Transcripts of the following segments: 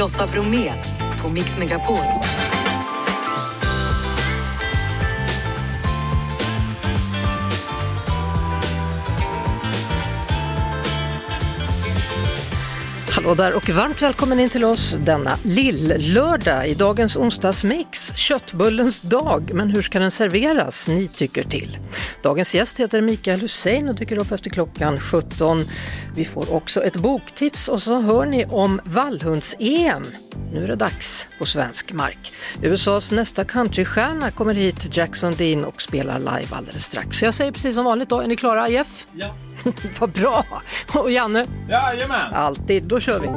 Lotta Bromé på Mix Megapol. Hallå där och varmt välkommen in till oss denna lill-lördag i dagens onsdagsmix. Köttbullens dag, men hur ska den serveras? Ni tycker till. Dagens gäst heter Mikael Hussein och dyker upp efter klockan 17. Vi får också ett boktips och så hör ni om vallhunds-EM. Nu är det dags på svensk mark. USAs nästa countrystjärna kommer hit, Jackson Dean, och spelar live alldeles strax. Så jag säger precis som vanligt då, är ni klara Jeff? Ja. Vad bra! Och Janne? Jajamän! Alltid, då kör vi!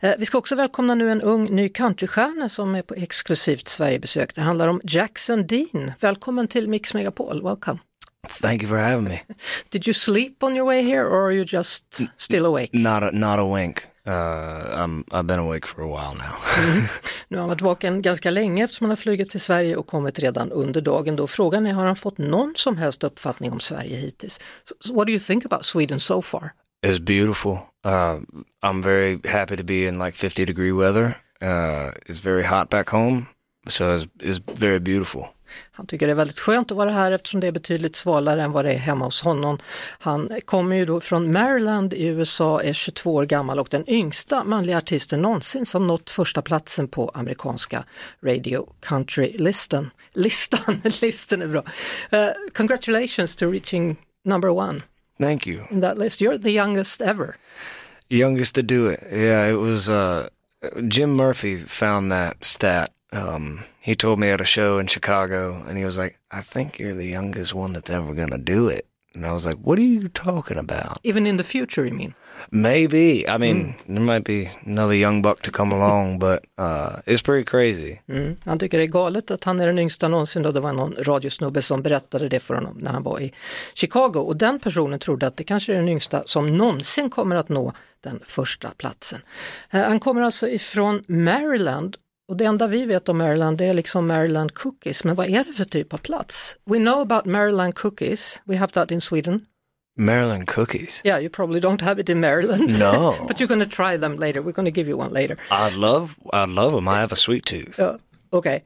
Eh, Vi ska också välkomna nu en ung ny countrystjärna som är på exklusivt Sverigebesök. Det handlar om Jackson Dean. Välkommen till Mix Megapol, welcome. Thank you for having me. Did you sleep on your way here or are you just still awake? Not a not a wink. Uh, I'm I've been awake for a while now. Nu har han varit vaken ganska länge eftersom han har flugit till Sverige och kommit redan under dagen. Då. Frågan är, har han fått någon som helst uppfattning om Sverige hittills? So what do you think about Sweden so far? It's beautiful. Uh, I'm very happy to be in like 50 degree weather. Uh, it's very hot back home, so it's, it's very beautiful. Han tycker det är väldigt skönt att vara här eftersom det är betydligt svalare än vad det är hemma hos honom. Han kommer ju då från Maryland i USA, är 22 år gammal och den yngsta manliga artisten någonsin som nått första platsen på amerikanska Radio Country-listan. Listan, listan är bra. Uh, congratulations to reaching number one Thank you. in that list. You're the youngest ever. Youngest to do it. Yeah, it was uh, Jim Murphy found that stat. Um, he told me at a show in Chicago, and he was like, "I think you're the youngest one that's ever gonna do it." And I was like, "What are you talking about?" Even in the future, you mean? Maybe. I mean, there might be another young buck to come along, but uh, it's pretty crazy. Mm. Han tycker det är galet att han är den yngsta någonsin då det var någon radiosnubbe som berättade det för honom när han var i Chicago och den personen trodde att det kanske är den yngsta som någonsin kommer att nå den första platsen. Eh, Han kommer alltså ifrån Maryland och det enda vi vet om Maryland det är liksom Maryland cookies, men vad är det för typ av plats? We know about Maryland cookies, we have that in Sweden. Maryland cookies. Yeah, you probably don't have it in Maryland. No. but you're going to try them later, we're going to give you one later. I'd love, I'd love them. I have a sweet tooth. Ja, Okej,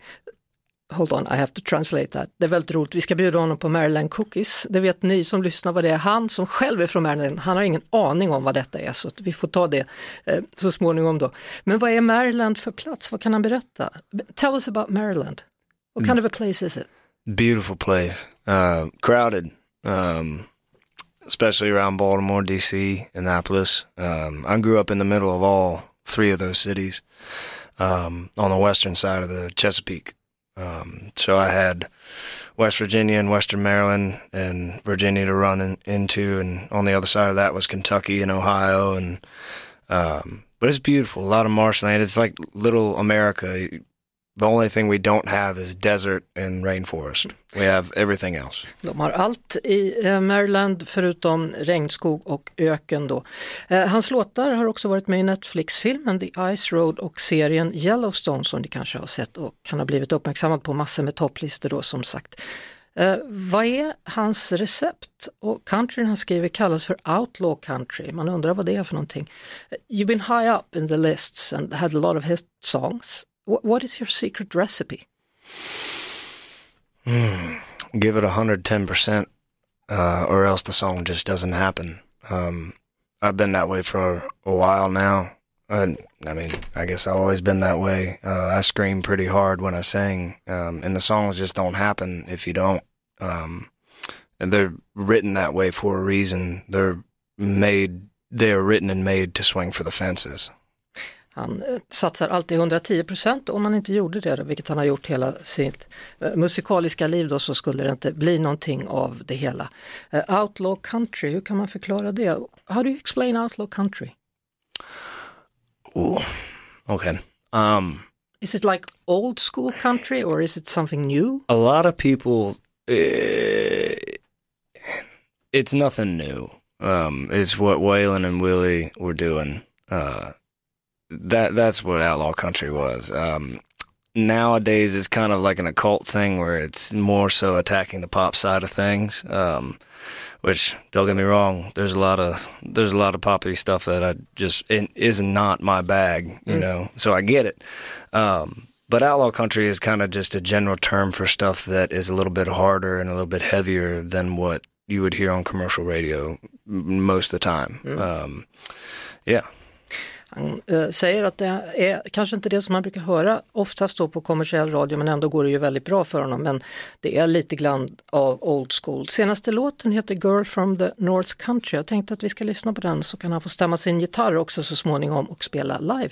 hold on, I have to translate that. Det är väldigt roligt, vi ska bjuda honom på Maryland Cookies. Det vet ni som lyssnar vad det är. Han som själv är från Maryland, han har ingen aning om vad detta är så att vi får ta det eh, så småningom då. Men vad är Maryland för plats? Vad kan han berätta? Tell us about Maryland. What kind of a place is it? Beautiful place. Uh, crowded. Um, especially around Baltimore, DC, Annapolis. Um, I grew up in the middle of all three of those cities. Um, on the western side of the Chesapeake. Um, so I had West Virginia and Western Maryland and Virginia to run in, into, and on the other side of that was Kentucky and Ohio, and um, but it's beautiful. A lot of marshland. It's like little America. The only thing we don't have is desert and rainforest. We have everything else. De har allt i eh, Maryland förutom regnskog och öken då. Eh, hans låtar har också varit med i Netflix-filmen The Ice Road och serien Yellowstone som ni kanske har sett och kan ha blivit uppmärksammad på massor med topplistor då som sagt. Eh, vad är hans recept? Och countryn han skriver kallas för outlaw country. Man undrar vad det är för någonting. Eh, you've been high up in the lists and had a lot of hit songs. Wh- what is your secret recipe? Give it 110%, uh, or else the song just doesn't happen. Um, I've been that way for a while now. And I mean, I guess I've always been that way. Uh, I scream pretty hard when I sing, um, and the songs just don't happen if you don't. Um, and they're written that way for a reason. They're made, they are written and made to swing for the fences. Han eh, satsar alltid 110 procent. Om han inte gjorde det, då, vilket han har gjort hela sitt eh, musikaliska liv, då, så skulle det inte bli någonting av det hela. Eh, outlaw country, hur kan man förklara det? How do you explain outlaw country? Ooh, okay. Um, Is it like old school country or is it something new? a lot of people uh, it's nothing new um it's what Waylon and Willie were doing uh that that's what outlaw country was um nowadays it's kind of like an occult thing where it's more so attacking the pop side of things. Um, which don't get me wrong, there's a lot of there's a lot of poppy stuff that I just it is not my bag, you mm. know. So I get it. Um, but outlaw country is kind of just a general term for stuff that is a little bit harder and a little bit heavier than what you would hear on commercial radio most of the time. Mm. Um, yeah. Han eh, säger att det är kanske inte det som man brukar höra oftast då på kommersiell radio men ändå går det ju väldigt bra för honom. Men det är lite grann av old school. Senaste låten heter Girl from the North Country. Jag tänkte att vi ska lyssna på den så kan han få stämma sin gitarr också så småningom och spela live.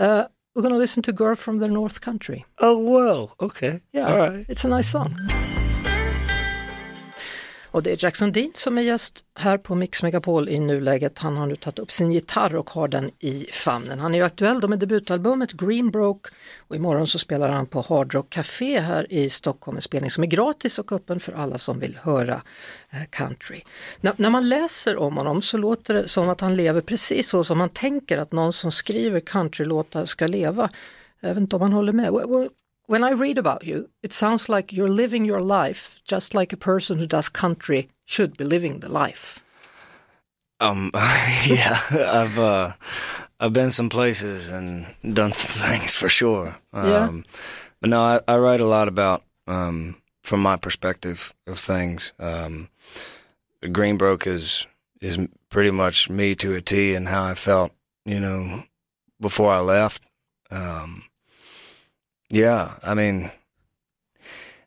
Uh, we're gonna listen to Girl from the North Country. Oh wow, okay. Yeah, right. it's a nice song. Och det är Jackson Dean som är gäst här på Mix Megapol i nuläget. Han har nu tagit upp sin gitarr och har den i famnen. Han är ju aktuell med debutalbumet Greenbroke och imorgon så spelar han på Hard Rock Café här i Stockholm, en spelning som är gratis och öppen för alla som vill höra eh, country. N när man läser om honom så låter det som att han lever precis så som man tänker att någon som skriver countrylåtar ska leva. Jag vet inte om han håller med. When I read about you, it sounds like you're living your life just like a person who does country should be living the life. Um, yeah, I've uh, I've been some places and done some things for sure. Um, yeah. But no, I, I, write a lot about um, from my perspective of things. Um, Greenbroke is is pretty much me to a T and how I felt, you know, before I left. Um, yeah, I mean,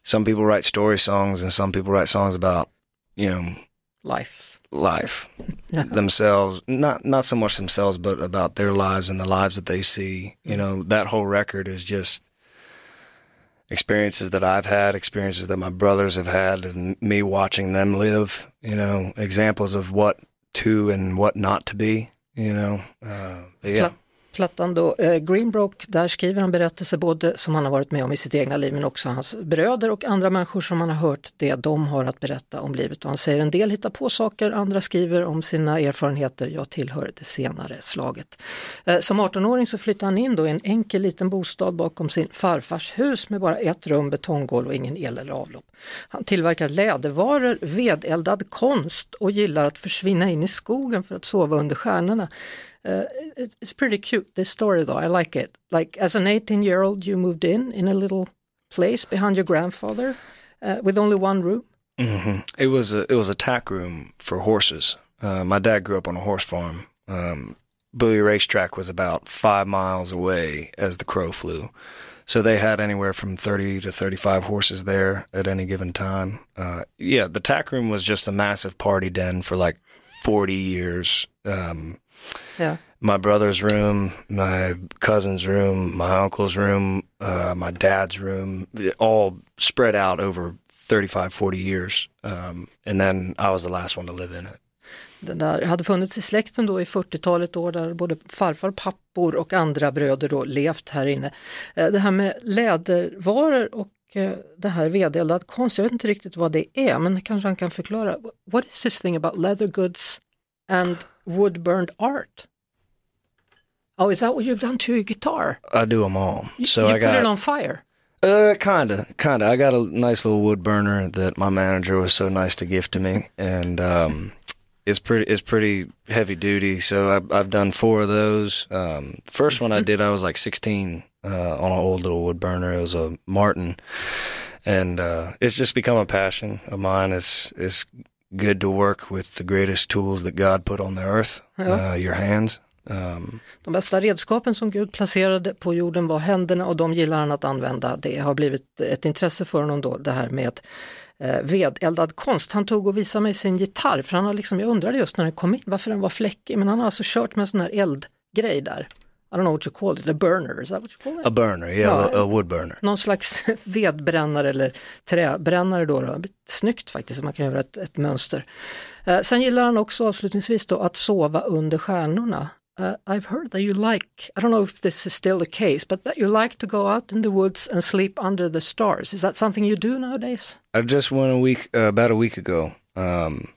some people write story songs, and some people write songs about, you know, life, life themselves. Not not so much themselves, but about their lives and the lives that they see. You know, that whole record is just experiences that I've had, experiences that my brothers have had, and me watching them live. You know, examples of what to and what not to be. You know, uh, yeah. Plattan då, eh, där skriver han berättelser både som han har varit med om i sitt egna liv men också hans bröder och andra människor som han har hört det de har att berätta om livet. Och han säger en del hittar på saker, andra skriver om sina erfarenheter, jag tillhör det senare slaget. Eh, som 18-åring så flyttade han in då i en enkel liten bostad bakom sin farfars hus med bara ett rum, betonggolv och ingen el eller avlopp. Han tillverkar lädervaror, vedeldad konst och gillar att försvinna in i skogen för att sova under stjärnorna. Uh, it's pretty cute this story though. I like it. Like as an 18 year old, you moved in in a little place behind your grandfather uh, with only one room. Mm-hmm. It was a it was a tack room for horses. Uh, my dad grew up on a horse farm. Um, Bowie Racetrack was about five miles away as the crow flew. So they had anywhere from 30 to 35 horses there at any given time. Uh, yeah, the tack room was just a massive party den for like 40 years. Um, yeah. My brother's room, my cousin's room, my uncle's room, uh, my dad's room, all spread out over 35, 40 years. Um, and then I was the last one to live in it. Den där hade funnits i släkten då i 40-talet år där både farfar, pappor och andra bröder då levt här inne. Eh, det här med lädervaror och eh, det här vedeldad konst, jag vet inte riktigt vad det är men kanske han kan förklara. What is this thing about leather goods and wood burned art. Oh, is that what you've done to your guitar? I do them all. So you I got, put it on fire. Uh, kinda, kinda. I got a nice little wood burner that my manager was so nice to gift to me, and um, it's pretty, it's pretty heavy duty. So I've, I've done four of those. Um, first one I mm-hmm. did, I was like 16 uh, on an old little wood burner. It was a Martin, and uh, it's just become a passion of mine. It's it's good to work with the greatest tools that God put on the earth, ja. uh, your hands. Um, de bästa redskapen som Gud placerade på jorden var händerna och de gillar han att använda. Det har blivit ett intresse för honom då, det här med eh, vedeldad konst. Han tog och visade mig sin gitarr, för han har liksom, jag undrade just när den kom in varför den var fläckig, men han har alltså kört med en sån här eldgrej där. I don't know what you call it, a burner, is that what you call it? A burner, yeah, ja, a wood burner. Någon slags vedbrännare eller träbrännare då, då. Snyggt faktiskt, man kan göra ett, ett mönster. Eh, sen gillar han också avslutningsvis då att sova under stjärnorna. Uh, I've heard that you like, I don't know if this is still the case, but that you like to go out in the woods and sleep under the stars. Is that something you do nowadays? I just went a week, uh, about a week ago. Um,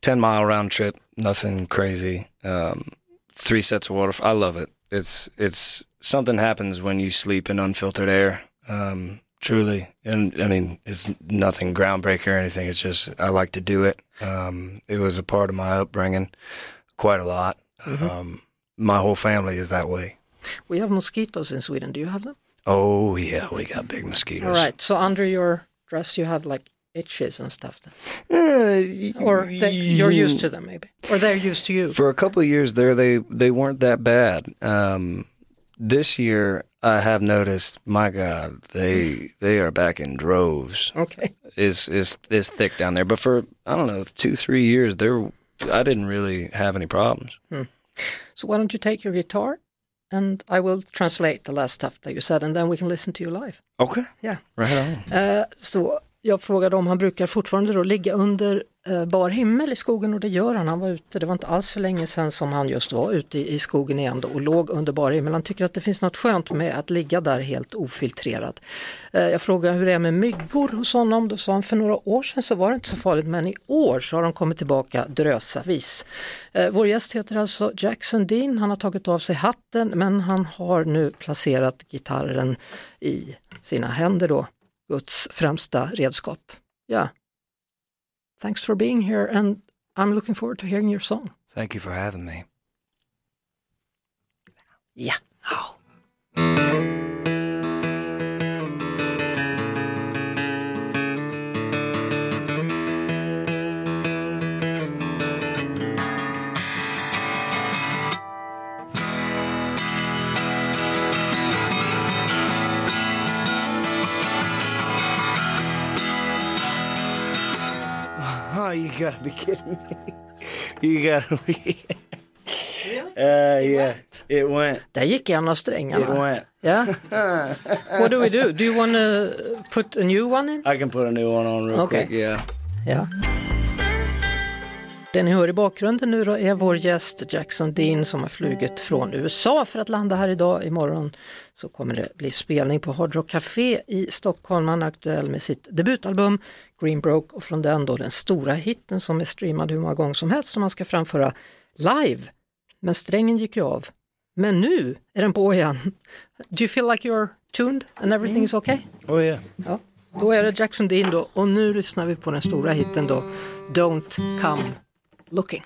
10 mile round trip, nothing crazy. Um, three sets of water. I love it. it's it's something happens when you sleep in unfiltered air. Um, truly, and I mean it's nothing groundbreaking or anything. It's just I like to do it. Um, it was a part of my upbringing, quite a lot. Um, my whole family is that way. We have mosquitoes in Sweden. Do you have them? Oh yeah, we got big mosquitoes. All right. So under your dress, you have like itches and stuff. Then. Uh, Or they, you're used to them, maybe, or they're used to you. For a couple of years there, they they weren't that bad. Um, this year, I have noticed. My God, they they are back in droves. Okay. is it's it's thick down there. But for I don't know two three years there, I didn't really have any problems. So why don't you take your guitar, and I will translate the last stuff that you said, and then we can listen to you live. Okay, Yeah. right on. Eh, så jag frågade om han brukar fortfarande då ligga under eh, bar himmel i skogen och det gör han. Han var ute, det var inte alls för länge sedan som han just var ute i, skogen igen då och låg under bar himmel. Han tycker att det finns något skönt med att ligga där helt ofiltrerad. Eh, jag frågade hur det är med myggor hos honom. Då sa han för några år sedan så var det inte så farligt men i år så har de kommit tillbaka drösavis. Eh, vår gäst heter alltså Jackson Dean. Han har tagit av sig hatten men han har nu placerat gitarren i sina händer då. Guds främsta redskap. Ja. Thanks for being here and I'm looking forward to hearing your song. Thank you for having me. Ja. Oh, you gotta be kidding me! You gotta be. Uh, yeah, it went. Där gick en av It strängarna. went. Ja. What do we do? Do you want to put a new one in? I can put a new one on real Okay. quick. Yeah. Ja. Det ni hör i bakgrunden nu då är vår gäst Jackson Dean som har flugit från USA för att landa här idag. Imorgon så kommer det bli spelning på Hard Rock Café i Stockholm. Han är aktuell med sitt debutalbum Green Broke och från den då den stora hitten som är streamad hur många gånger som helst som man ska framföra live. Men strängen gick ju av. Men nu är den på igen. Do you feel like you're tuned and everything is okay? Oh yeah. Ja, då är det Jackson Dean då och nu lyssnar vi på den stora hitten då, Don't come looking.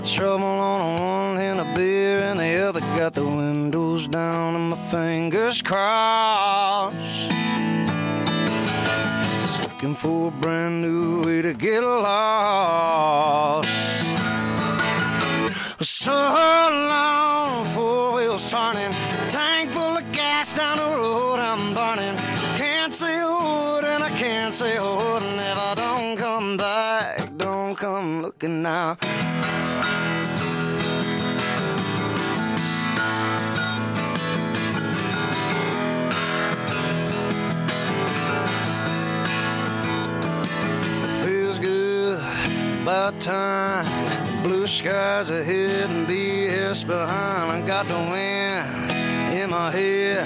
Got trouble on one hand, a beer in the other. Got the windows down and my fingers crossed. Just looking for a brand new way to get lost. So long, four wheels turning, tank full of gas down the road I'm burning. Can't say a word and I can't say a word, and if I don't come back, don't come looking now. About time. Blue skies ahead and BS behind. I got the wind in my head.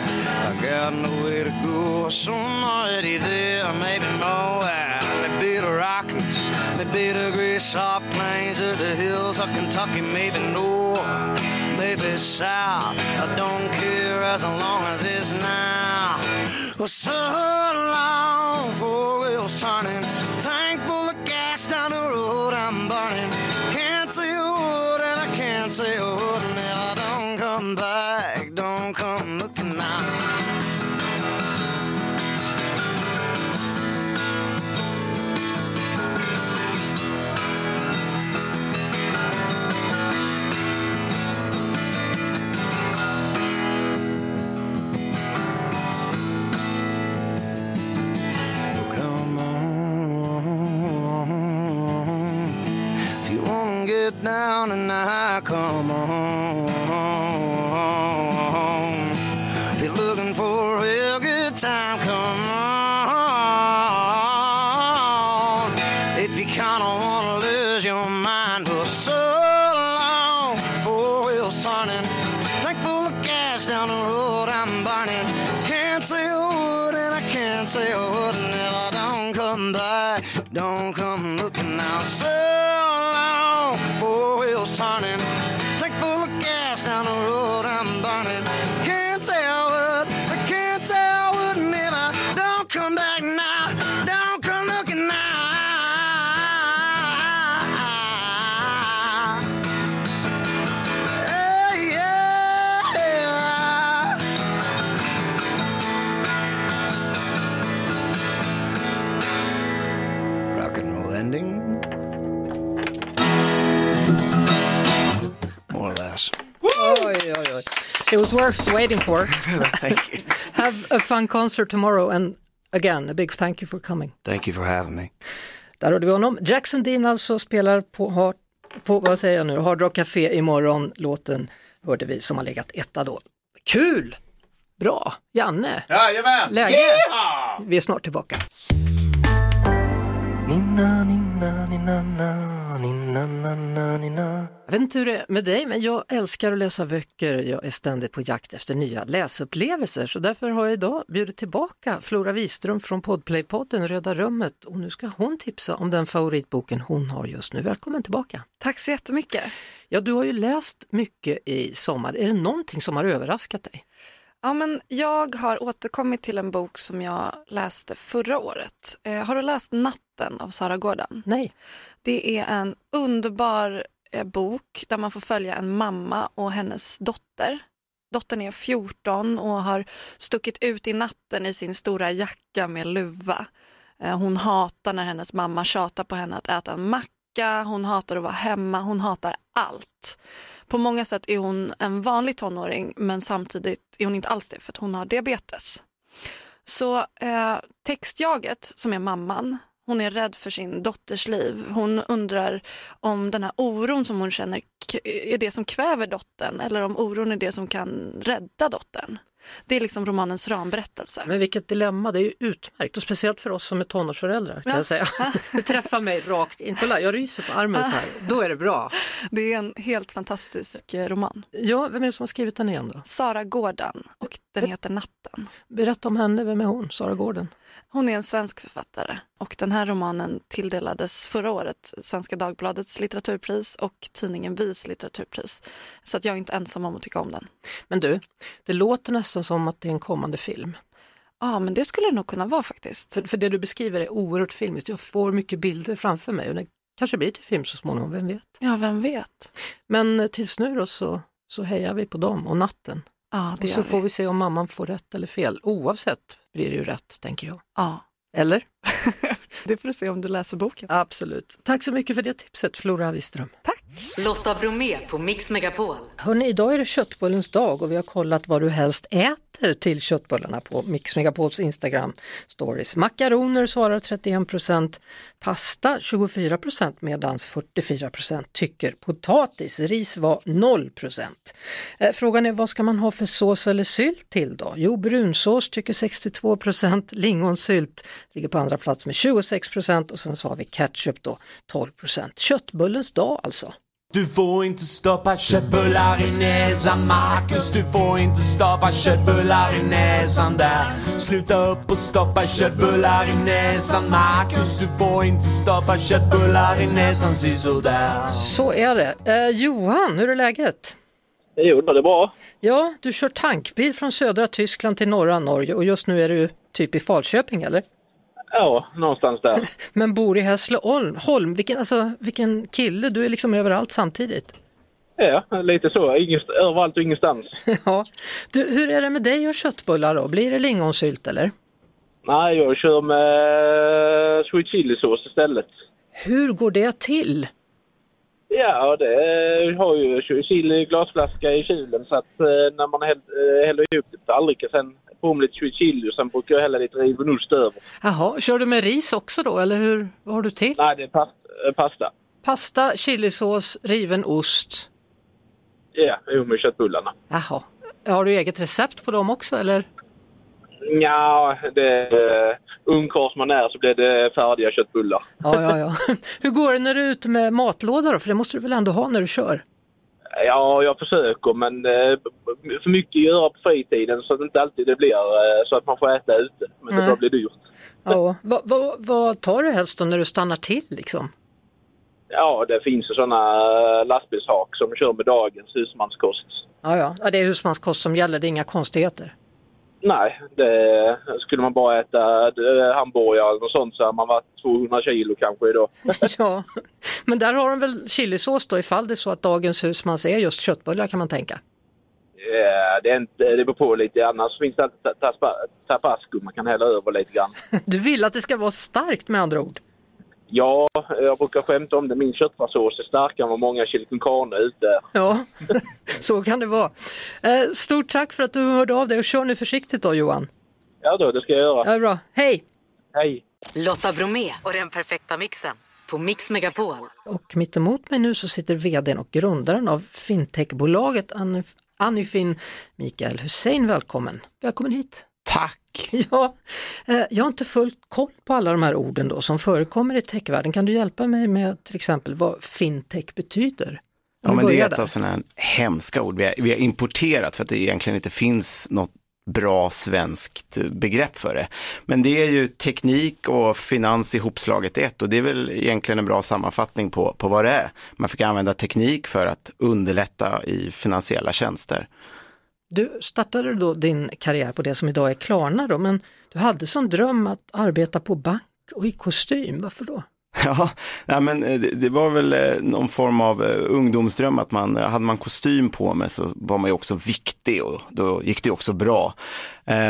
I got nowhere to go. So I'm already there. Maybe nowhere. Maybe the Rockies. Maybe the great salt plains of the hills of Kentucky. Maybe north. Maybe south. I don't care as long as it's now. Well, so long, come back, don't come looking now. It was worth waiting for. Thank you. Have a fun concert tomorrow and again a big thank you for coming. Thank you for having me. Där hörde vi honom. Jackson Dean alltså spelar på, på vad säger jag nu, Hard Rock Café imorgon. Låten hörde vi som har legat etta då. Kul! Bra! Janne, Jajamän! läge? Yeah! Vi är snart tillbaka. Nina, nina, nina, Jag vet inte hur det är med dig, men jag älskar att läsa böcker. Jag är ständigt på jakt efter nya läsupplevelser, så därför har jag idag bjudit tillbaka Flora Wiström från Podplaypodden Röda rummet och nu ska hon tipsa om den favoritboken hon har just nu. Välkommen tillbaka! Tack så jättemycket. Ja, du har ju läst mycket i sommar. Är det någonting som har överraskat dig? Ja, men jag har återkommit till en bok som jag läste förra året. Eh, har du läst Natten av Sara Gården? Nej. Det är en underbar Eh, bok där man får följa en mamma och hennes dotter. Dottern är 14 och har stuckit ut i natten i sin stora jacka med luva. Eh, hon hatar när hennes mamma tjatar på henne att äta en macka, hon hatar att vara hemma, hon hatar allt. På många sätt är hon en vanlig tonåring men samtidigt är hon inte alls det för att hon har diabetes. Så eh, textjaget som är mamman, hon är rädd för sin dotters liv. Hon undrar om den här oron som hon känner är det som kväver dottern eller om oron är det som kan rädda dottern. Det är liksom romanens ramberättelse. Men vilket dilemma, det är ju utmärkt och speciellt för oss som är tonårsföräldrar kan Ja. jag säga. Det träffar mig rakt in, kolla jag ryser på armen så här, då är det bra. Det är en helt fantastisk eh, roman. Ja, vem är det som har skrivit den igen då? Sara Gården och den heter Natten. Berätta om henne, vem är hon? Sara Gården? Hon är en svensk författare och den här romanen tilldelades förra året Svenska Dagbladets litteraturpris och tidningen Vis litteraturpris. Så att jag är inte ensam om att tycka om den. Men du, det låter nästan som att det är en kommande film. Ja, men det skulle det nog kunna vara faktiskt. För, för det du beskriver är oerhört filmiskt, jag får mycket bilder framför mig och det kanske blir till film så småningom, vem vet? Ja, vem vet? Men eh, tills nu då så, så hejar vi på dem och natten. Ja, det Och så gör får vi. vi se om mamman får rätt eller fel. Oavsett blir det ju rätt, tänker jag. Ja, Eller? det får du se om du läser boken. Absolut. Tack så mycket för det tipset, Flora Wiström. Tack! Lotta Bromé på Mix Megapol. Hörrni, idag är det köttbullens dag och vi har kollat vad du helst äter till köttbullarna på Mix Megapols Instagram stories. Makaroner svarar 31 pasta 24% medan 44% tycker potatis. Ris var 0 procent. Eh, frågan är vad ska man ha för sås eller sylt till då? Jo, brunsås tycker 62% lingonsylt ligger på andra plats med 26% och sen så har vi ketchup då 12% Köttbullens dag alltså. Du får inte stoppa köttbullar i näsan Marcus Du får inte stoppa köttbullar i näsan där Sluta upp och stoppa köttbullar i näsan Marcus Du får inte stoppa köttbullar i näsan sisådär Så är det. Eh, Johan, hur är läget? Jo, det är bra. Ja, du kör tankbil från södra Tyskland till norra Norge och just nu är du typ i Falköping eller? Ja, någonstans där. Men bor i Hässleholm. Holm, vilken, alltså, vilken kille, du är liksom överallt samtidigt. Ja, lite så. Ingenst, överallt och ingenstans. ja. Du, hur är det med dig och köttbullar då? Blir det lingonsylt eller? Nej, jag kör med sweet chili-sås istället. Hur går det till? Ja, det har ju chili glasflaska i kylen så att eh, när man eh, häller ihop det på tallriken sen på med lite chili och sen brukar jag hälla lite riven ost över. Jaha, kör du med ris också då eller hur, vad har du till? Nej, det är pas, eh, pasta. pasta, chilisås, riven ost. Ja, jo med köttbullarna. Jaha. Har du eget recept på dem också eller? Ja, det uh, ungkarl som man är så blir det färdiga köttbullar. Ja, ja, ja. Hur går det när du är ute med matlåda då? För det måste du väl ändå ha när du kör? Ja, jag försöker men uh, för mycket att göra på fritiden så att det inte alltid det blir uh, så att man får äta ute. Men Nej. det blir dyrt. Ja. Vad vad- vad tar du helst då när du stannar till liksom? Ja, det finns ju sådana lastbilshak som kör med dagens husmanskost. Ja, ja. ja, det är husmanskost som gäller, det är inga konstigheter. Nej, det, skulle man bara äta hamburgare och sånt så har man varit 200 kilo kanske idag. ja, men där har de väl chilisås då ifall det är så att dagens husmans är just köttbullar kan man tänka. Ja, det, är inte, det beror på lite. Annars finns det alltid ta- taspa- tabasco man kan hälla över lite grann. Du vill att det ska vara starkt med andra ord? Ja, jag brukar skämta om det. Min köttfärssås är starkare än vad många chili con ute är. Ja, så kan det vara. Eh, Stort tack för att du hörde av dig och kör nu försiktigt då Johan. Ja då, det ska jag göra. Ja, bra. Hej! Hej! Lotta Bromé och den perfekta mixen på Mix Megapol. Och mitt emot mig nu så sitter vdn och grundaren av fintechbolaget Anif- Anifin, Mikael Hussein. Välkommen! Välkommen hit! Tack! Ja, eh, jag har inte fullt koll på alla de här orden då som förekommer i techvärlden. Kan du hjälpa mig med till exempel vad fintech betyder? Ja, men det är ett där. av sådana hemska ord vi har, vi har importerat för att det egentligen inte finns något bra svenskt begrepp för det. Men det är ju teknik och finans ihopslaget ett och det är väl egentligen en bra sammanfattning på, på vad det är. Man fick använda teknik för att underlätta i finansiella tjänster. Du startade då din karriär på det som idag är Klarna då, men du hade som dröm att arbeta på bank och i kostym. Varför då? Ja, nej, men eh, det, var väl eh, någon form av eh, ungdomsdröm att man, hade man kostym på mig så var man ju också viktig och då gick det också bra.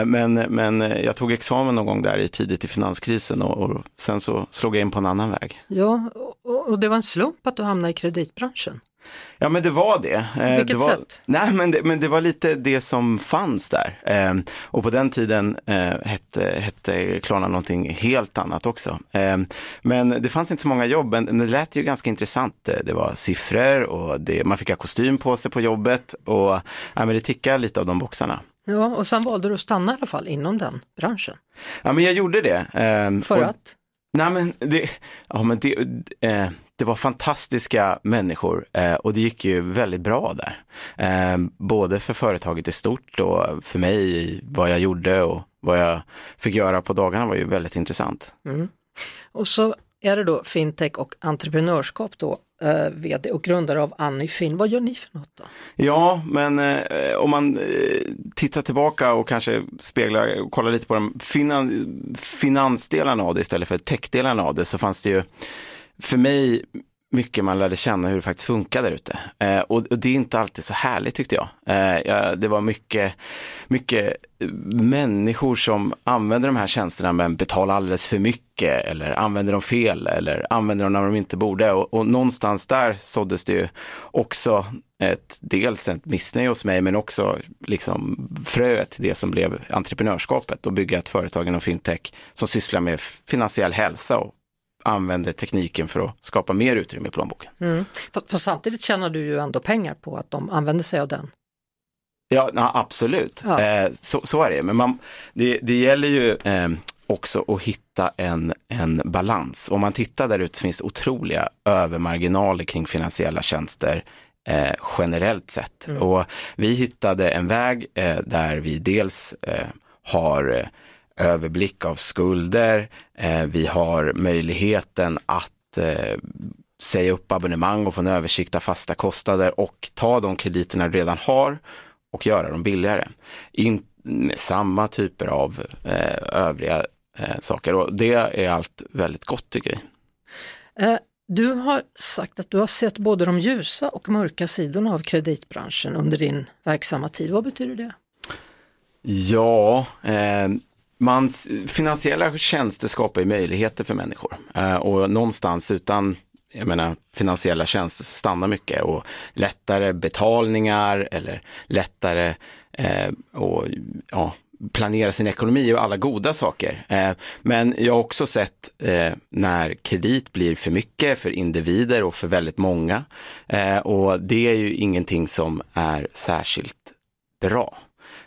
Men, men jag tog examen någon gång där i tidigt i finanskrisen och, och sen så slog jag in på en annan väg. Ja, och, och det var en slump att du hamnade i kreditbranschen. Ja men det var det. Eh, Vilket det var, sätt? Nej men det, men det var lite det som fanns där. Eh, och på den tiden eh, hette, hette Klarna någonting helt annat också. Men det fanns inte så många jobb, men det lät ju ganska intressant. Det var siffror och det, man fick ha kostym på sig på jobbet och ja, men det tickade lite av de boxarna. Ja, och sen valde du att stanna i alla fall inom den branschen. Ja men jag gjorde det. För och- att? Nej men det, ja, men det, eh, det var fantastiska människor eh, och det gick ju väldigt bra där. Eh, både för företaget i stort och för mig, vad jag gjorde och vad jag fick göra på dagarna var ju väldigt intressant. Och så är det då fintech och entreprenörskap då, eh, vd och grundare av Anifin. Vad gör ni för något då? Ja, men eh, om man eh, tittar tillbaka och kanske speglar och kollar lite på de finan, finansdelarna av det istället för techdelarna av det så fanns det ju för mig mycket man lärde känna hur det faktiskt funkar där ute. Eh, och, och det är inte alltid så härligt tyckte jag. Eh, jag det var mycket, mycket människor som använder de här tjänsterna men betalar alldeles för mycket eller använder dem fel eller använder dem när de inte borde. Och, och någonstans där såddes det ju också ett, dels ett missnöje hos mig men också liksom fröet till det som blev entreprenörskapet och bygga ett företag inom fintech som sysslar med finansiell hälsa och använder tekniken för att skapa mer utrymme i plånboken. För, för samtidigt tjänar du ju ändå pengar på att de använder sig av den. Ja, na, absolut. Ja. Eh, så, så är det. Men man, det, det gäller ju eh, också att hitta en, en balans. Om man tittar där ute så finns otroliga övermarginaler kring finansiella tjänster eh, generellt sett. Och vi hittade en väg eh, där vi dels eh, har eh, överblick av skulder, eh, vi har möjligheten att eh, säga upp abonnemang och få en översikt av fasta kostnader och ta de krediterna du redan har och göra dem billigare. In, samma typer av eh, övriga eh, saker och det är allt väldigt gott tycker jag. Eh, du har sagt att du har sett både de ljusa och mörka sidorna av kreditbranschen under din verksamma tid. Vad betyder det? Ja, eh, mans, finansiella tjänster skapar ju möjligheter för människor eh, och någonstans utan jag menar, finansiella tjänster så stannar mycket och lättare betalningar eller lättare eh, och, ja, planera sin ekonomi och alla goda saker. Eh, men jag har också sett eh, när kredit blir för mycket för individer och för väldigt många. Eh, och det är ju ingenting som är särskilt bra.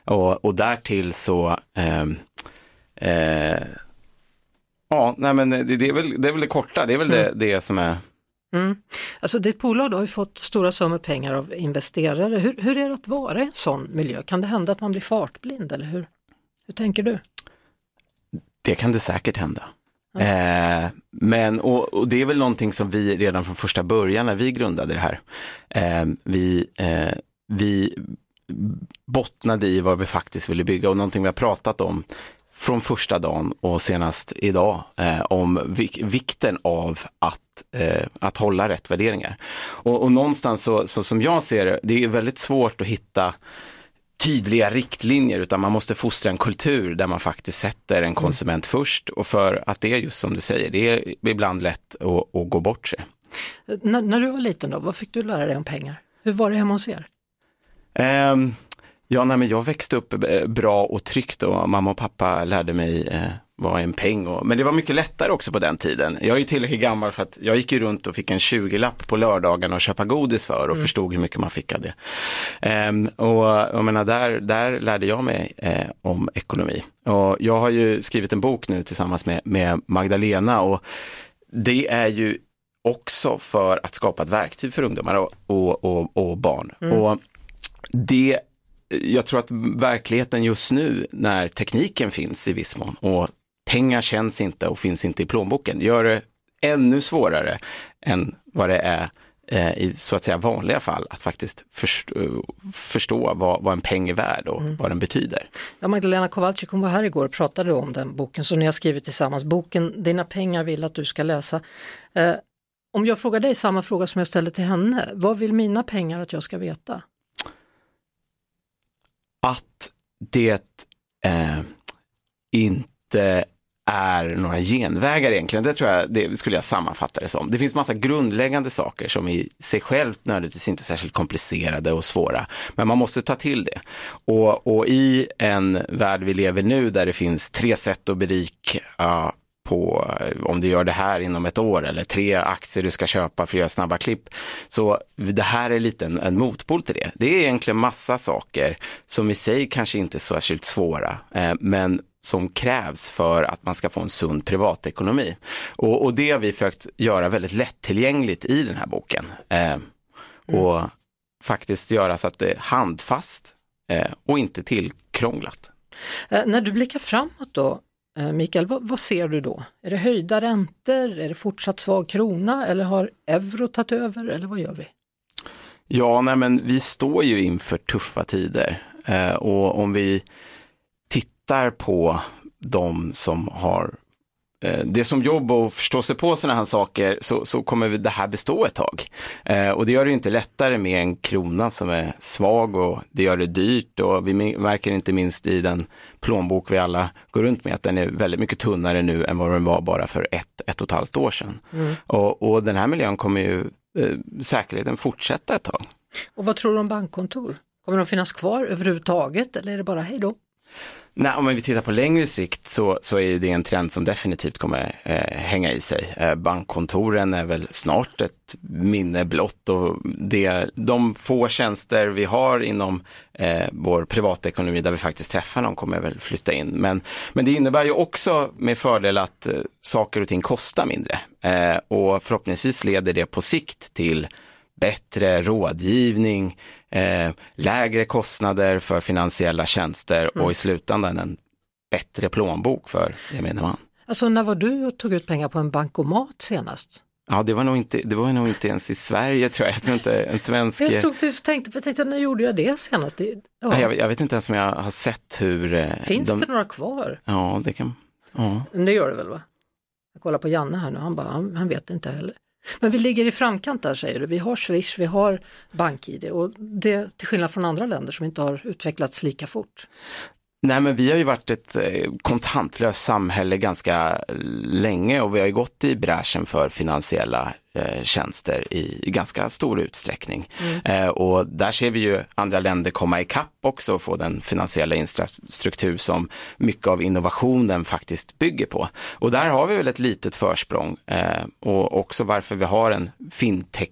Och, och därtill så ehm, eh, Ja, nej men det, det, är väl, det är väl det korta, det är väl det, det som är Mm. Alltså ditt bolag har ju fått stora summor pengar av investerare. Hur, hur är det att vara i en sån miljö? Kan det hända att man blir fartblind eller hur, hur tänker du? Det kan det säkert hända. Eh, men, och, och, det är väl någonting som vi redan från första början när vi grundade det här, eh, vi, eh, vi bottnade i vad vi faktiskt ville bygga och någonting vi har pratat om från första dagen och senast idag eh, om vik vikten av att, eh, att hålla rätt värderingar. Och, och någonstans så, så, som jag ser det, det är väldigt svårt att hitta tydliga riktlinjer utan man måste fostra en kultur där man faktiskt sätter en konsument mm. först och för att det är just som du säger, det är ibland lätt att, att gå bort sig. När, när, du var liten då, vad fick du lära dig om pengar? Hur var det hemma hos er? Um, Ja, nej, men jag växte upp eh, bra och tryggt och mamma och pappa lärde mig eh, vad en peng och, men det var mycket lättare också på den tiden. Jag är ju tillräckligt gammal för att jag gick ju runt och fick en 20-lapp på lördagen och köpa godis för och mm. förstod hur mycket man fick av det. Um, och jag menar, där, där lärde jag mig eh, om ekonomi. Och jag har ju skrivit en bok nu tillsammans med, med Magdalena och det är ju också för att skapa ett verktyg för ungdomar och, och, och, och barn. Mm. Och det jag tror att verkligheten just nu när tekniken finns i viss mån och pengar känns inte och finns inte i plånboken gör det ännu svårare än vad det är eh, i så att säga vanliga fall att faktiskt förstå, förstå vad, vad en peng är värd och mm. vad den betyder. Ja, Magdalena Kowalczyk hon var här igår och pratade om den boken som ni har skrivit tillsammans. Boken Dina pengar vill att du ska läsa. Eh, om jag frågar dig samma fråga som jag ställde till henne, vad vill mina pengar att jag ska veta? Att det eh, inte är några genvägar egentligen. Det tror jag, det skulle jag sammanfatta det som. Det finns massa grundläggande saker som i sig självt nödvändigtvis inte är särskilt komplicerade och svåra. Men man måste ta till det. Och, och i en värld vi lever nu där det finns tre sätt att berika på om du gör det här inom ett år eller tre aktier du ska köpa för att göra snabba klipp. Så det här är lite en, en motpol till det. Det är egentligen massa saker som i sig kanske inte är så särskilt svåra, eh, men som krävs för att man ska få en sund privatekonomi. Och, och det har vi försökt göra väldigt lättillgängligt i den här boken. Eh, och mm. faktiskt göra så att det är handfast eh, och inte tillkrånglat. Eh, när du blickar framåt då, Eh, Mikael, vad, vad, ser du då? Är det höjda räntor? Är det fortsatt svag krona eller har euro tagit över eller vad gör vi? Ja, nej men vi står ju inför tuffa tider eh, och om vi tittar på de som har det som jobb och förstå sig på sådana här saker så, så kommer det här bestå ett tag. Eh, och det gör det inte lättare med en krona som är svag och det gör det dyrt och vi märker inte minst i den plånbok vi alla går runt med att den är väldigt mycket tunnare nu än vad den var bara för ett, ett och ett halvt år sedan. Mm. Och, och, den här miljön kommer ju eh, säkerligen fortsätta ett tag. Och vad tror du om bankkontor? Kommer de finnas kvar överhuvudtaget eller är det bara hej då? Nej, om vi tittar på längre sikt så, så är det en trend som definitivt kommer eh, hänga i sig. Eh, bankkontoren är väl snart ett minne blott och det, de få tjänster vi har inom eh, vår privatekonomi där vi faktiskt träffar någon kommer väl flytta in. Men, men det innebär ju också med fördel att eh, saker och ting kostar mindre eh, och förhoppningsvis leder det på sikt till bättre rådgivning, eh, lägre kostnader för finansiella tjänster mm. och i slutändan en bättre plånbok för gemene man. Alltså när var du och tog ut pengar på en bankomat senast? Ja, det var nog inte, det var nog inte ens i Sverige tror jag. Jag tror inte en svensk... Jag stod precis och tänkte, jag tänkte, när gjorde jag det senast? Det, ja. jag, jag, vet inte ens om jag har sett hur... Eh, Finns de... det några kvar? Ja, det kan... Ja. Det gör det väl va? Jag kollar på Janne här nu, han bara, han, han vet inte heller. Men vi ligger i framkant där säger du. Vi har Swish, vi har BankID och det till skillnad från andra länder som inte har utvecklats lika fort. Nej men vi har ju varit ett eh, kontantlöst samhälle ganska länge och vi har ju gått i bräschen för finansiella tjänster i ganska stor utsträckning. Eh, och där ser vi ju andra länder komma ikapp också och få den finansiella infrastruktur som mycket av innovationen faktiskt bygger på. Och där har vi väl ett litet försprång eh, och också varför vi har en fintech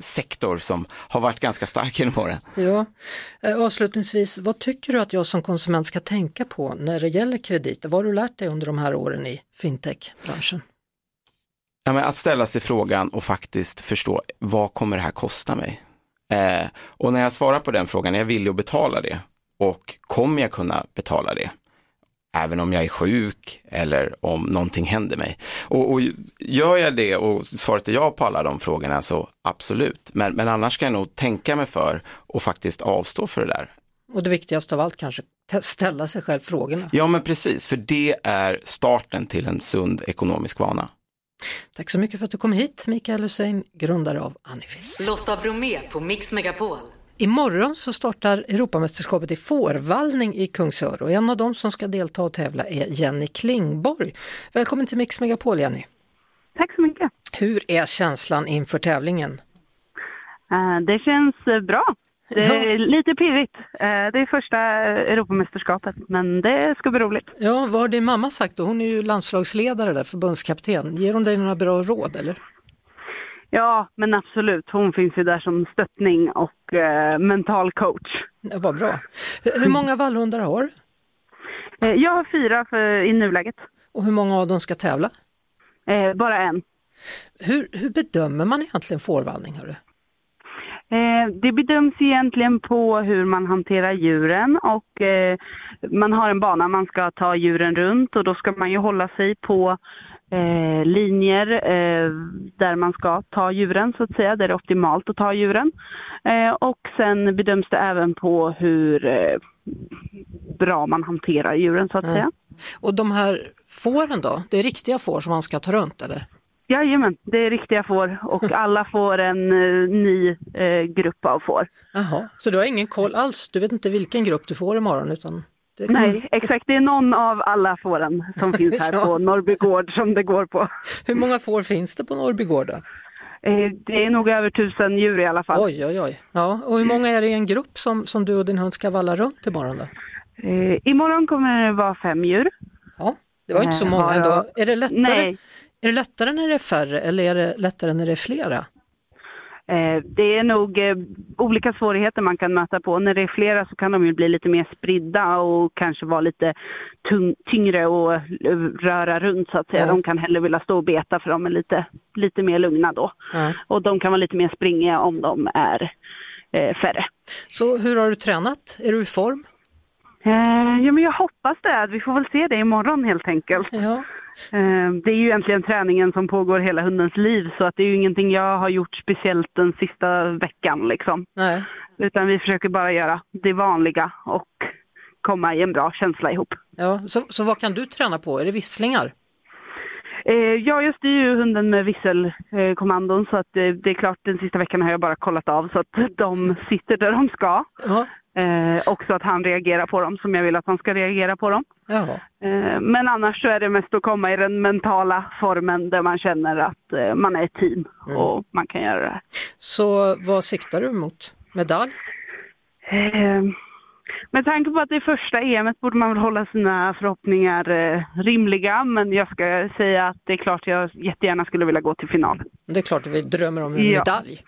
sektor som har varit ganska stark genom åren. Ja. Eh, Avslutningsvis, vad tycker du att jag som konsument ska tänka på när det gäller krediter? Vad har du lärt dig under de här åren i fintech-branschen? Ja, men att ställa sig frågan och faktiskt förstå vad kommer det här kosta mig? Eh, och när jag svarar på den frågan, är jag villig att betala det? Och kommer jag kunna betala det? Även om jag är sjuk eller om någonting händer mig. Och, och gör jag det och svaret är ja på alla de frågorna så absolut. Men, men annars ska jag nog tänka mig för och faktiskt avstå för det där. Och det viktigaste av allt kanske, ställa sig själv frågorna. Ja men precis, för det är starten till en sund ekonomisk vana. Tack så mycket för att du kom hit, Mikael Hussein, grundare av Anifil. Lotta Bromé på Mix Megapol. Imorgon så startar Europamästerskapet i fårvallning i Kungsör och en av dem som ska delta och tävla är Jenny Klingborg. Välkommen till Mix Megapol Jenny. Tack så mycket. Hur är känslan inför tävlingen? Eh, det känns eh, bra. Det är lite pirrigt. Eh, det är första Europamästerskapet, men det ska bli roligt. Ja, vad har din mamma sagt då? Hon är ju landslagsledare där, förbundskapten. Ger hon dig några bra råd eller? Ja, men absolut. Hon finns ju där som stöttning och eh, mental coach. Ja, vad bra. Hur hur många vallhundar har du? Eh, jag har fyra för, i nuläget. Och hur många av dem ska tävla? Eh, bara en. Hur, hur bedömer man egentligen fårvallning? Hörru? Eh, det bedöms egentligen på hur man hanterar djuren och eh, man har en bana man ska ta djuren runt och då ska man ju hålla sig på eh, linjer där man ska ta djuren så att säga, där det är optimalt att ta djuren. Och sen bedöms det även på hur bra man hanterar djuren så att Mm. säga. Och de här fåren då? Det är riktiga får som man ska ta runt eller? Jajamän, det är riktiga får och alla får en eh, ny eh, grupp av får. Jaha, så du har ingen koll alls? Du vet inte vilken grupp du får imorgon? Utan det kommer- Nej, exakt. Det är någon av alla fåren som finns här på Norrby gård som det går på. Hur många får finns det på Norrbygård då? Eh, Det är nog över tusen djur i alla fall. Oj, oj, oj. Ja, och hur många är det i en grupp som, som du och din hund ska valla runt imorgon då? Eh, imorgon kommer det vara fem djur. Ja, det var inte så Eh, många ändå. Är det lättare? Nej, Är det lättare när det är färre eller är det lättare när det är flera? eh, det är nog eh, olika svårigheter man kan möta på. När det är flera så kan de ju bli lite mer spridda och kanske vara lite tyngre och eh, röra runt så att säga. Ja. De kan hellre vilja stå och beta för de är lite, lite mer lugna då. Ja. Och de kan vara lite mer springiga om de är färre. Så hur har du tränat? Är du i form? Eh, ja, men jag hoppas det. Vi får väl se det imorgon helt enkelt. Ja. Eh, Det är ju egentligen träningen som pågår hela hundens liv så att det är ju ingenting jag har gjort speciellt den sista veckan liksom. Nej. Utan vi försöker bara göra det vanliga och komma i en bra känsla ihop. Ja. Så, så vad kan du träna på? Är det visslingar? Eh, Ja, jag styr ju hunden med visselkommandon så att eh, det är klart den sista veckan har jag bara kollat av så att de sitter där de ska. Ja. Eh, och så att han reagerar på dem som jag vill att han ska reagera på dem. Eh, Men annars så är det mest att komma i den mentala formen där man känner att eh, man är ett team och man kan göra det här. Så vad siktar du mot? Medalj? Med tanke på att det är första EMet borde man väl hålla sina förhoppningar eh, rimliga men jag ska säga att det är klart jag jättegärna skulle vilja gå till final. Det är klart att vi drömmer om en Ja. medalj.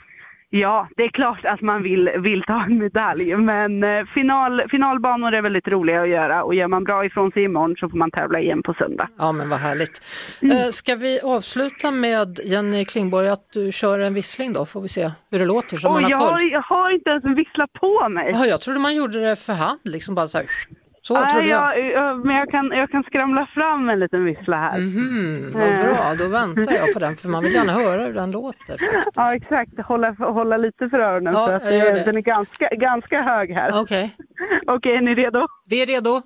Ja, det är klart att man vill, vill ta en medalj men eh, final, finalbanor är väldigt roliga att göra och gör man bra ifrån sig imorgon så får man tävla igen på söndag. Ja men vad härligt. Mm. Eh, ska vi avsluta med Jenny Klingborg att du kör en vissling då får vi se hur det låter så Och man har jag, har, jag har inte ens en vissla på mig. Jaha, jag trodde man gjorde det för hand liksom bara så här. Så Nej, trodde jag. jag, jag, men jag kan, jag kan skramla fram en liten vissla här. Mhm, vad bra, då väntar jag på den för man vill gärna höra hur den låter. Faktiskt. Ja, exakt. Hålla, hålla lite för öronen Ja, för att gör det, den är ganska, ganska hög här. Okej, Okej, är ni redo? vi är redo.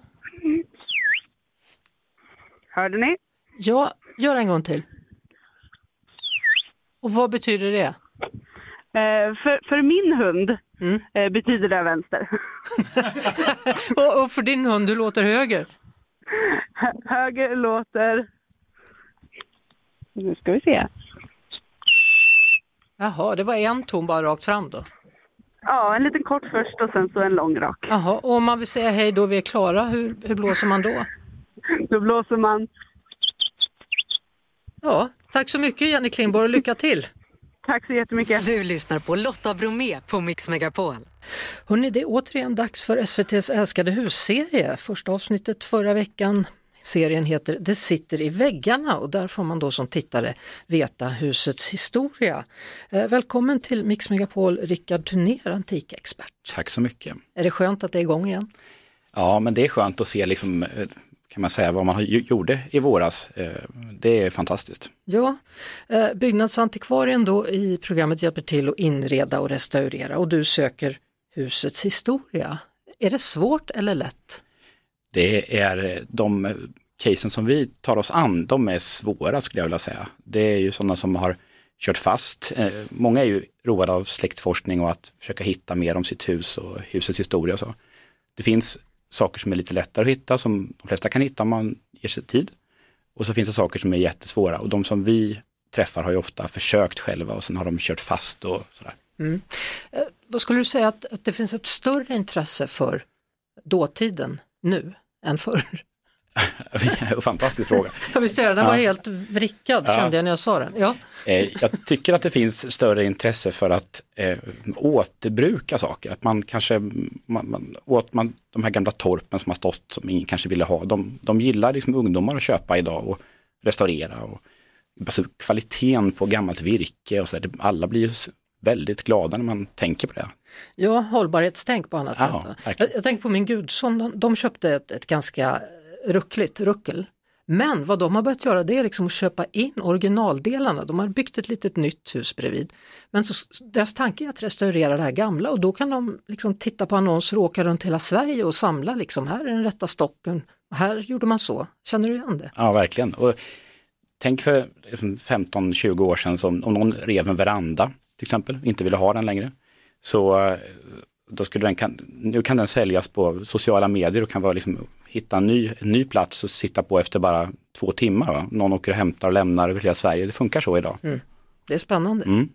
Hörde ni? Ja, gör en gång till. Och vad betyder det? Eh, för, för min hund Mm. eh, betyder det vänster. Och, och för din hund, hur låter höger? Hö- Höger låter... Nu ska vi se. Jaha, det var en ton bara rakt fram då? Ja, en liten kort först och sen så en lång rak. Jaha, och om man vill säga hej då vi är klara, hur, hur blåser man då? Då blåser man. Ja, tack så mycket Jenny Klingborg och lycka till! Tack så jättemycket. Du lyssnar på Lotta Bromé på Mix Megapol. Hörrni, det är återigen dags för SVTs älskade husserie. Första avsnittet förra veckan. Serien heter Det sitter i väggarna och där får man då som tittare veta husets historia. Eh, välkommen till Mix Megapol, Rickard Turnér, antikexpert. Tack så mycket. Är det skönt att det är igång igen? Ja, men det är skönt att se liksom, eh, kan man säga vad man gjorde i våras. Eh, Det är fantastiskt. Ja, eh, byggnadsantikvarien då i programmet hjälper till att inreda och restaurera och du söker husets historia. Är det svårt eller lätt? Det är eh, de casen som vi tar oss an, de är svåra skulle jag vilja säga. Det är ju sådana som har kört fast. Många är ju roade av släktforskning och att försöka hitta mer om sitt hus och husets historia och så. Det finns saker som är lite lättare att hitta, som de flesta kan hitta om man ger sig tid. Och så finns det saker som är jättesvåra och de som vi träffar har ju ofta försökt själva och sen har de kört fast och sådär. Mm. Eh, vad skulle du säga att, att det finns ett större intresse för dåtiden nu än förr? Fantastisk fråga. Jag visst är det, den var Ja. helt vrickad Ja. kände jag när jag sa den. Ja. Eh, Jag tycker att det finns större intresse för att eh, återbruka saker. Att man kanske, man, man, åt man, de här gamla torpen som har stått som ingen kanske ville ha, de, de gillar liksom ungdomar att köpa idag och restaurera. Och, alltså, kvaliteten på gammalt virke och så, där, alla blir ju väldigt glada när man tänker på det. ja, hållbarhetstänk på annat Ja, sätt. Jag, jag tänker på min gudson, de, de köpte ett, ett ganska ruckligt ruckel. Men vad de har börjat göra det är liksom att köpa in originaldelarna. De har byggt ett litet nytt hus bredvid. Men så, deras tanke är att restaurera det här gamla och då kan de liksom titta på annonser och åka runt hela Sverige och samla liksom, här är den rätta stocken, och här gjorde man så. Känner du igen det? Ja, verkligen. Och tänk för liksom 15-20 år sedan som om någon rev en veranda till exempel, inte ville ha den längre. Så eh, då skulle den, kan, nu kan den säljas på sociala medier och kan vara liksom, hitta en ny, en ny plats och sitta på efter bara två timmar. Va? Någon åker och hämtar och lämnar över hela Sverige. Det funkar så idag. Det är spännande. Mm.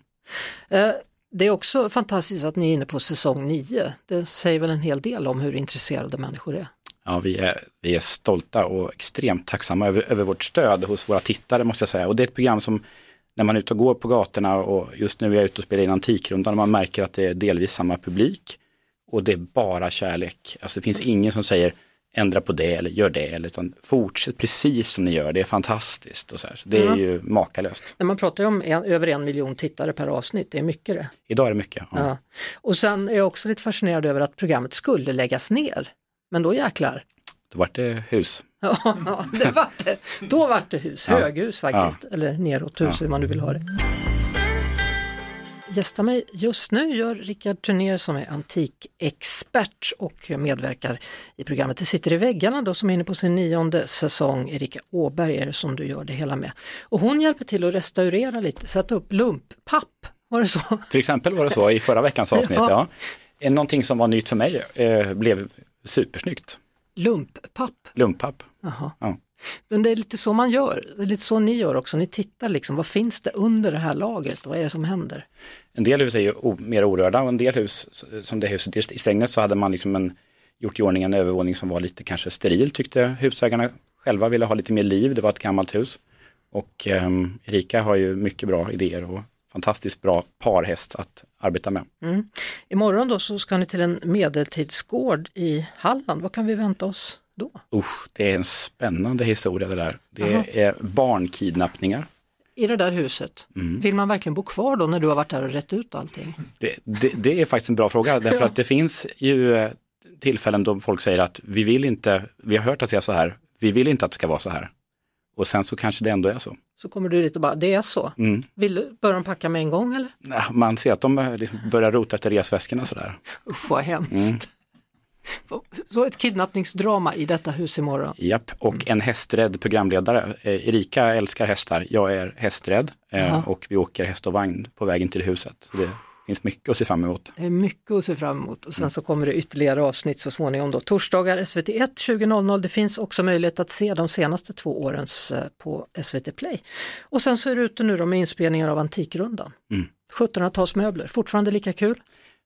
Eh, Det är också fantastiskt att ni är inne på säsong 9. Det säger väl en hel del om hur intresserade människor är. Ja, vi är, vi är stolta och extremt tacksamma över, över vårt stöd hos våra tittare måste jag säga. Och det är ett program som när man är ute och går på gatorna och just nu är jag ute och spelar in Antikrundan och man märker att det är delvis samma publik och det är bara kärlek. Alltså det finns ingen som säger ändra på det eller gör det, eller, utan fortsätt precis som ni gör, det är fantastiskt. Och så. Så det är ju makalöst. När man pratar ju om en, över en miljon tittare per avsnitt, det är mycket det. Idag är det mycket. Ja. Ja. Och sen är jag också lite fascinerad över att programmet skulle läggas ner. Men då jäklar. Då vart det hus. Ja, det var det. Då var det hus, höghus faktiskt, eller neråthus hur man nu vill ha det. Gästar mig just nu gör Rickard Turnér som är antikexpert och medverkar i programmet Det sitter i väggarna då som är inne på sin nionde säsong. Erika Åberg är det som du gör det hela med. Och hon hjälper till att restaurera lite, sätta upp lumppapp, var det så? Till exempel var det så i förra veckans avsnitt. Ja. ja. Eh, Någonting som var nytt för mig eh, blev supersnyggt. Lumppapp, Lumpapp. jaha. Ja. Men det är lite så man gör, det är lite så ni gör också, ni tittar liksom, vad finns det under det här lagret, vad är det som händer? En del hus är ju mer orörda och en del hus, som det huset i Strängnäs, så hade man liksom en, gjort i ordning en övervåning som var lite kanske steril tyckte husägarna själva ville ha lite mer liv, det var ett gammalt hus. Och ehm, Erika har ju mycket bra idéer och fantastiskt bra parhäst att arbeta med. Mm. Imorgon då så ska ni till en medeltidsgård i Halland, vad kan vi vänta oss då? Usch, det är en spännande historia det där. Det Jaha. är barnkidnappningar. I det där huset, Mm. vill man verkligen bo kvar då när du har varit där och rätt ut allting? Det, det, det är faktiskt en bra fråga, därför Ja. att det finns ju eh, tillfällen då folk säger att vi vill inte, vi har hört att det är så här, vi vill inte att det ska vara så här. Och sen så kanske det ändå är så. Så kommer du dit och bara, det är så. Mm. Vill, börjar de packa med en gång eller? Ja, Man ser att de eh, liksom börjar rota efter resväskorna sådär. Usch vad hemskt. Mm. Så ett kidnappningsdrama i detta hus imorgon. Japp, och en hästrädd programledare. Eh, Erika älskar hästar, jag är hästrädd eh, Jaha. och vi åker häst och vagn på vägen till huset. Så det finns mycket att se fram emot. Det är mycket att se fram emot och Mm. sen så kommer det ytterligare avsnitt så småningom då. Torsdagar SVT1 20.00. Det finns också möjlighet att se de senaste två årens eh, på SVT Play. Och sen så är det ute nu då med inspelningar av Antikrundan. Mm. 1700-talsmöbler, fortfarande lika kul?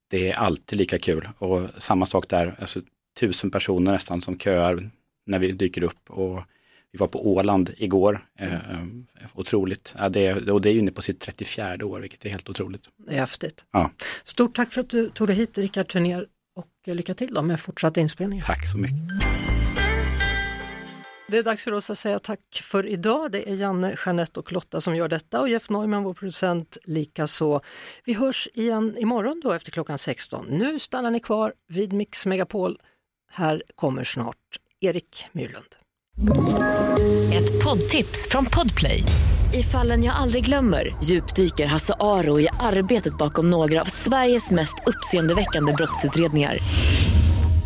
Det är alltid lika kul och samma sak där, alltså tusen personer nästan som köar när vi dyker upp och vi var på Åland igår. Eh, otroligt. Ja, det, och det är inne på sitt 34 år, vilket är helt otroligt. Det är häftigt. Ja. Stort tack för att du tog dig hit, Rickard Turner, och lycka till då med fortsatta inspelningar. Tack så mycket. Det är dags för oss att säga tack för idag. Det är Janne, Jeanette och Lotta som gör detta och Jeff Neumann, vår producent, likaså. Vi hörs igen imorgon då efter klockan 16. Nu stannar ni kvar vid Mix Megapol. Här kommer snart Erik Myrlund. Ett poddtips från Podplay. I fallen jag aldrig glömmer djupdyker Hasse Aro i arbetet bakom några av Sveriges mest uppseendeväckande brottsutredningar.